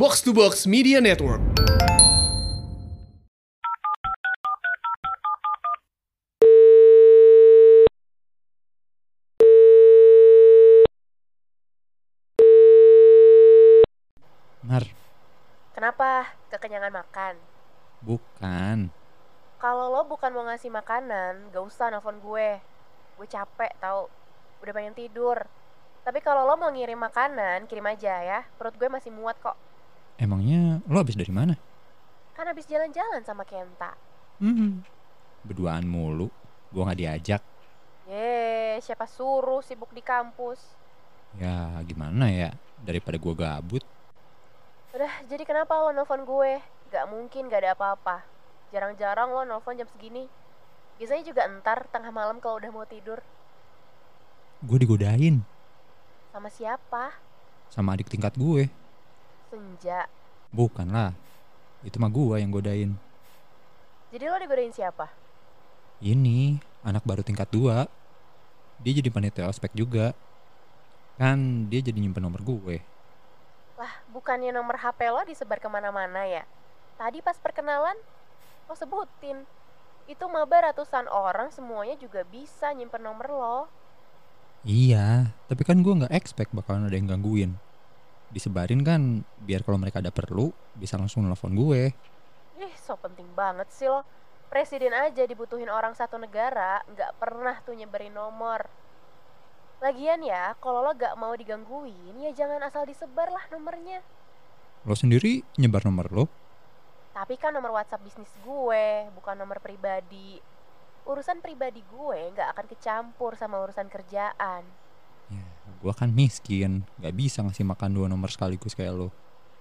Box to Box Media Network. Mar, Kenapa? Kekenyangan makan? bukan. Kalau lo bukan mau ngasih makanan, gak usah nelfon gue. Gue capek tau, udah pengen tidur. Tapi kalau lo mau ngirim makanan, kirim aja ya. Perut gue masih muat kok. Emangnya lo habis dari mana? Kan habis jalan-jalan sama Kenta. Hmm. Berduaan mulu. Gua nggak diajak. Yeay, siapa suruh sibuk di kampus? Ya gimana ya? Daripada gua gabut. Udah, jadi kenapa lo nelfon gue? Gak mungkin gak ada apa-apa. Jarang-jarang lo nelfon jam segini. Biasanya juga entar tengah malam kalau udah mau tidur. Gue digodain Sama siapa? sama adik tingkat gue. Senja. Bukan lah. Itu mah gua yang godain. Jadi lo digodain siapa? Ini anak baru tingkat 2 Dia jadi panitia ospek juga. Kan dia jadi nyimpen nomor gue. Lah, bukannya nomor HP lo disebar ke mana-mana ya? Tadi pas perkenalan, lo sebutin. Itu maba ratusan orang semuanya juga bisa nyimpen nomor lo. Iya, tapi kan gua nggak expect bakalan ada yang gangguin. Disebarin kan biar kalau mereka ada perlu bisa langsung nelfon gue. Ih, so penting banget sih lo. Presiden aja dibutuhin orang satu negara, nggak pernah tuh nyebarin nomor. Lagian ya, kalau lo gak mau digangguin, ya jangan asal disebar lah nomornya. Lo sendiri nyebar nomor lo? Tapi kan nomor WhatsApp bisnis gue, bukan nomor pribadi. Urusan pribadi gue nggak akan kecampur sama urusan kerjaan. Ya, gua kan miskin, nggak bisa ngasih makan dua nomor sekaligus kayak lo.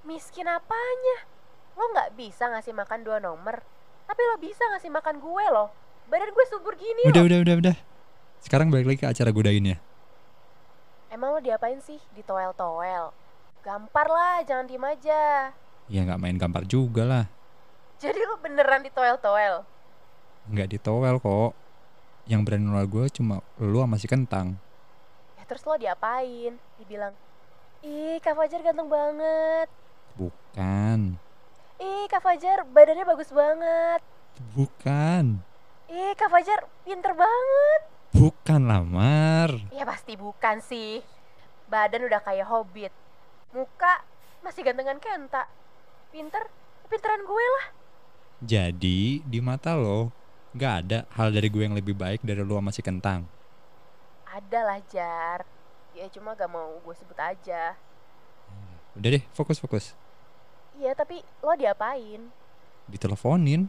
Miskin apanya? Lo nggak bisa ngasih makan dua nomor, tapi lo bisa ngasih makan gue loh. Badan gue subur gini Udah, loh. udah, udah, udah. Sekarang balik lagi ke acara godainnya. Emang lo diapain sih? Ditoel-toel. Gampar lah, jangan diem aja. Ya nggak main gampar juga lah. Jadi lo beneran ditoel-toel? Nggak ditowel kok. Yang berani nolak gue cuma lu sama si kentang. Terus lo diapain? Dibilang, ih Kak Fajar ganteng banget. Bukan. Ih Kak Fajar badannya bagus banget. Bukan. Ih Kak Fajar pinter banget. Bukan lah, Mar. Ya pasti bukan sih. Badan udah kayak hobbit. Muka masih gantengan Kenta. Pinter, pinteran gue lah. Jadi, di mata lo, nggak ada hal dari gue yang lebih baik dari lu sama si kentang. Ada lah Jar. Ya cuma gak mau gue sebut aja. Udah deh, fokus-fokus. Iya tapi lo diapain? Diteleponin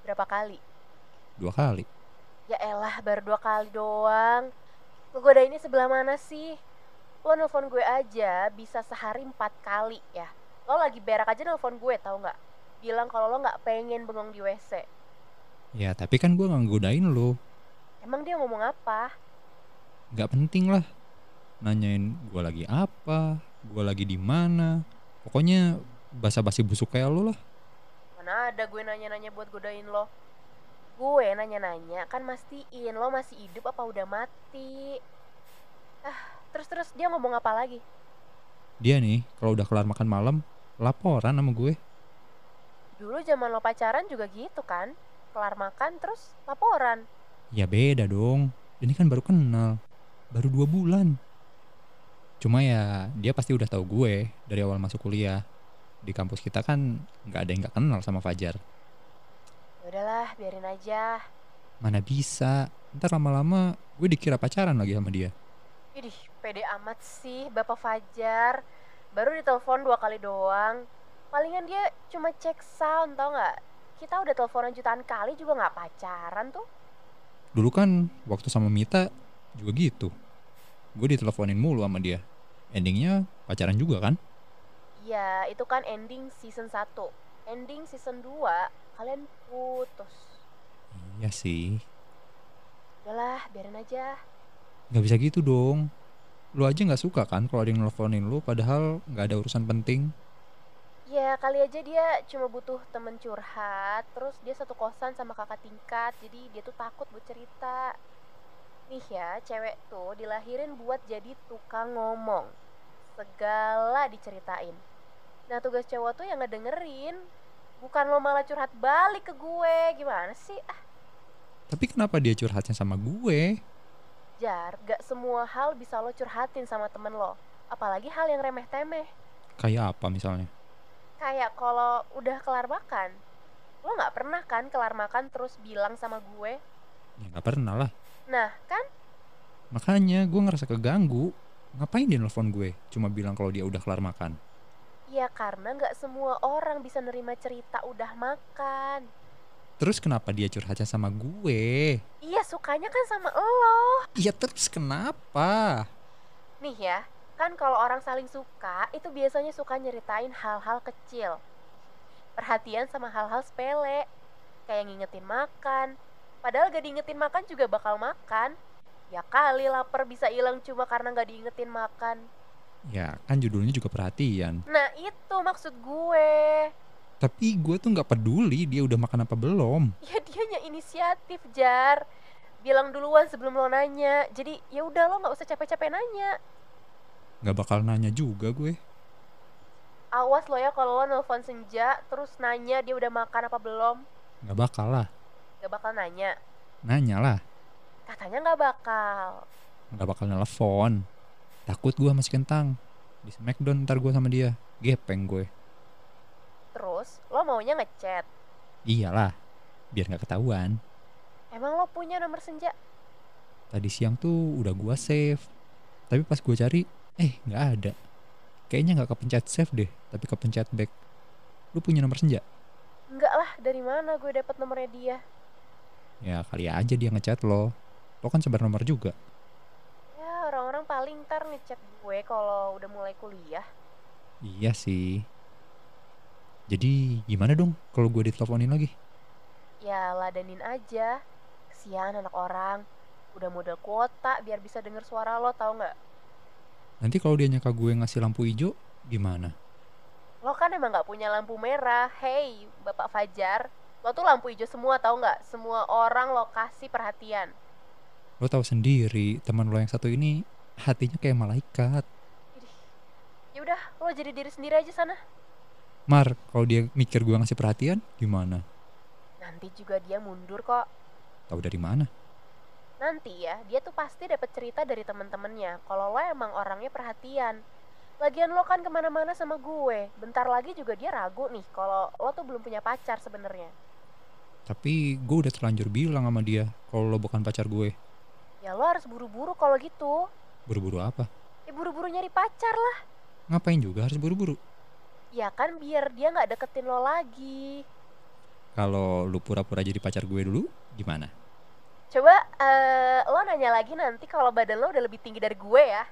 Berapa kali? dua kali. Ya elah baru dua kali doang. Ngegodainnya sebelah mana sih? Lo nelfon gue aja bisa sehari empat kali ya. Lo lagi berak aja nelfon gue tau nggak? Bilang kalau lo nggak pengen bengong di WC. Ya, tapi kan gue nggak godain lo. Emang dia ngomong apa? Nggak penting lah. Nanyain gue lagi apa, gue lagi di mana. Pokoknya basa-basi busuk kayak lo lah. Mana ada gue nanya-nanya buat godain lo Gue nanya-nanya kan mastiin lo masih hidup apa udah mati Ah, terus-terus dia ngomong apa lagi? Dia nih, kalau udah kelar makan malam, laporan sama gue. Dulu zaman lo pacaran juga gitu kan? Kelar makan terus laporan Ya beda dong. Ini kan baru kenal. Baru dua bulan. Cuma ya dia pasti udah tahu gue dari awal masuk kuliah. Di kampus kita kan nggak ada yang nggak kenal sama Fajar. Ya udahlah, biarin aja Mana bisa. Ntar lama-lama gue dikira pacaran lagi sama dia. Idih, pede amat sih Bapak Fajar Baru ditelepon dua kali doang Palingan dia cuma cek sound tau nggak? Kita udah teleponan jutaan kali juga nggak pacaran tuh Dulu kan waktu sama Mita juga gitu. Gue diteleponin mulu sama dia. Endingnya pacaran juga kan? Iya, itu kan ending season 1 Ending season 2, kalian putus Iya sih. Udahlah, biarin aja Gak bisa gitu dong. Lu aja nggak suka kan kalau ada yang nelfonin lu padahal nggak ada urusan penting. Ya kali aja dia cuma butuh temen curhat Terus dia satu kosan sama kakak tingkat Jadi dia tuh takut buat cerita Nih ya, cewek tuh dilahirin buat jadi tukang ngomong. Segala diceritain. Nah tugas cowok tuh yang ngedengerin. Bukan lo malah curhat balik ke gue. Gimana sih? Ah, Tapi kenapa dia curhatnya sama gue? Jar, gak semua hal bisa lo curhatin sama temen lo. Apalagi hal yang remeh-temeh. Kayak apa misalnya? Kayak kalau udah kelar makan. Lo gak pernah kan kelar makan terus bilang sama gue? Ya nggak pernah lah. Nah kan Makanya gue ngerasa keganggu. Ngapain dia nelfon gue? Cuma bilang kalau dia udah kelar makan. Ya karena gak semua orang bisa nerima cerita udah makan Terus kenapa dia curhatnya sama gue? Iya sukanya kan sama lo Iya terus kenapa? Nih ya, kan kalau orang saling suka itu biasanya suka nyeritain hal-hal kecil. Perhatian sama hal-hal sepele, kayak ngingetin makan. Padahal gak diingetin makan juga bakal makan. Ya kali lapar bisa hilang cuma karena gak diingetin makan. Ya kan judulnya juga perhatian. Nah itu maksud gue. Tapi gue tuh nggak peduli dia udah makan apa belum. Ya dianya inisiatif jar. Bilang duluan sebelum lo nanya. Jadi ya udah lo nggak usah capek-capek nanya. Nggak bakal nanya juga gue. Awas lo ya kalau lo nelfon senja terus nanya dia udah makan apa belum. Nggak bakal lah. Gak bakal nanya. Nanya lah. Katanya nggak bakal. Nggak bakal nelfon. Takut gue masih kentang. Di smackdown ntar gue sama dia. Gepeng gue. Terus lo maunya ngechat. Iyalah. Biar nggak ketahuan. Emang lo punya nomor senja? Tadi siang tuh udah gue save. Tapi pas gue cari, eh nggak ada. Kayaknya nggak kepencet save deh, tapi kepencet back. Lu punya nomor senja? Enggak lah, dari mana gue dapat nomornya dia? Ya kali aja dia ngechat lo. Lo kan sebar nomor juga. Ya orang-orang paling ntar ngechat gue kalau udah mulai kuliah. Iya sih. Jadi gimana dong kalau gue diteleponin lagi? Ya ladenin aja. Kesian anak orang. Udah modal kuota biar bisa denger suara lo tau nggak? Nanti kalau dia nyangka gue ngasih lampu hijau, gimana? Lo kan emang nggak punya lampu merah. Hey, Bapak Fajar. Lo tuh lampu hijau semua tau nggak? Semua orang lo kasih perhatian. Lo tahu sendiri, teman lo yang satu ini hatinya kayak malaikat. Ya udah, lo jadi diri sendiri aja sana. Mar, kalau dia mikir gue ngasih perhatian, gimana? Nanti juga dia mundur kok. Tahu dari mana? Nanti ya, dia tuh pasti dapat cerita dari temen-temennya kalau lo emang orangnya perhatian. Lagian lo kan ke mana-mana sama gue. Bentar lagi juga dia ragu nih kalau lo tuh belum punya pacar sebenarnya. Tapi gue udah terlanjur bilang sama dia kalau lo bukan pacar gue. Ya lo harus buru-buru kalau gitu. Buru-buru apa? Ya buru-buru nyari pacar lah. Ngapain juga harus buru-buru? Ya kan biar dia nggak deketin lo lagi. Kalau lu pura-pura jadi pacar gue dulu, gimana? Coba eh, lo nanya lagi nanti kalau badan lo udah lebih tinggi dari gue ya.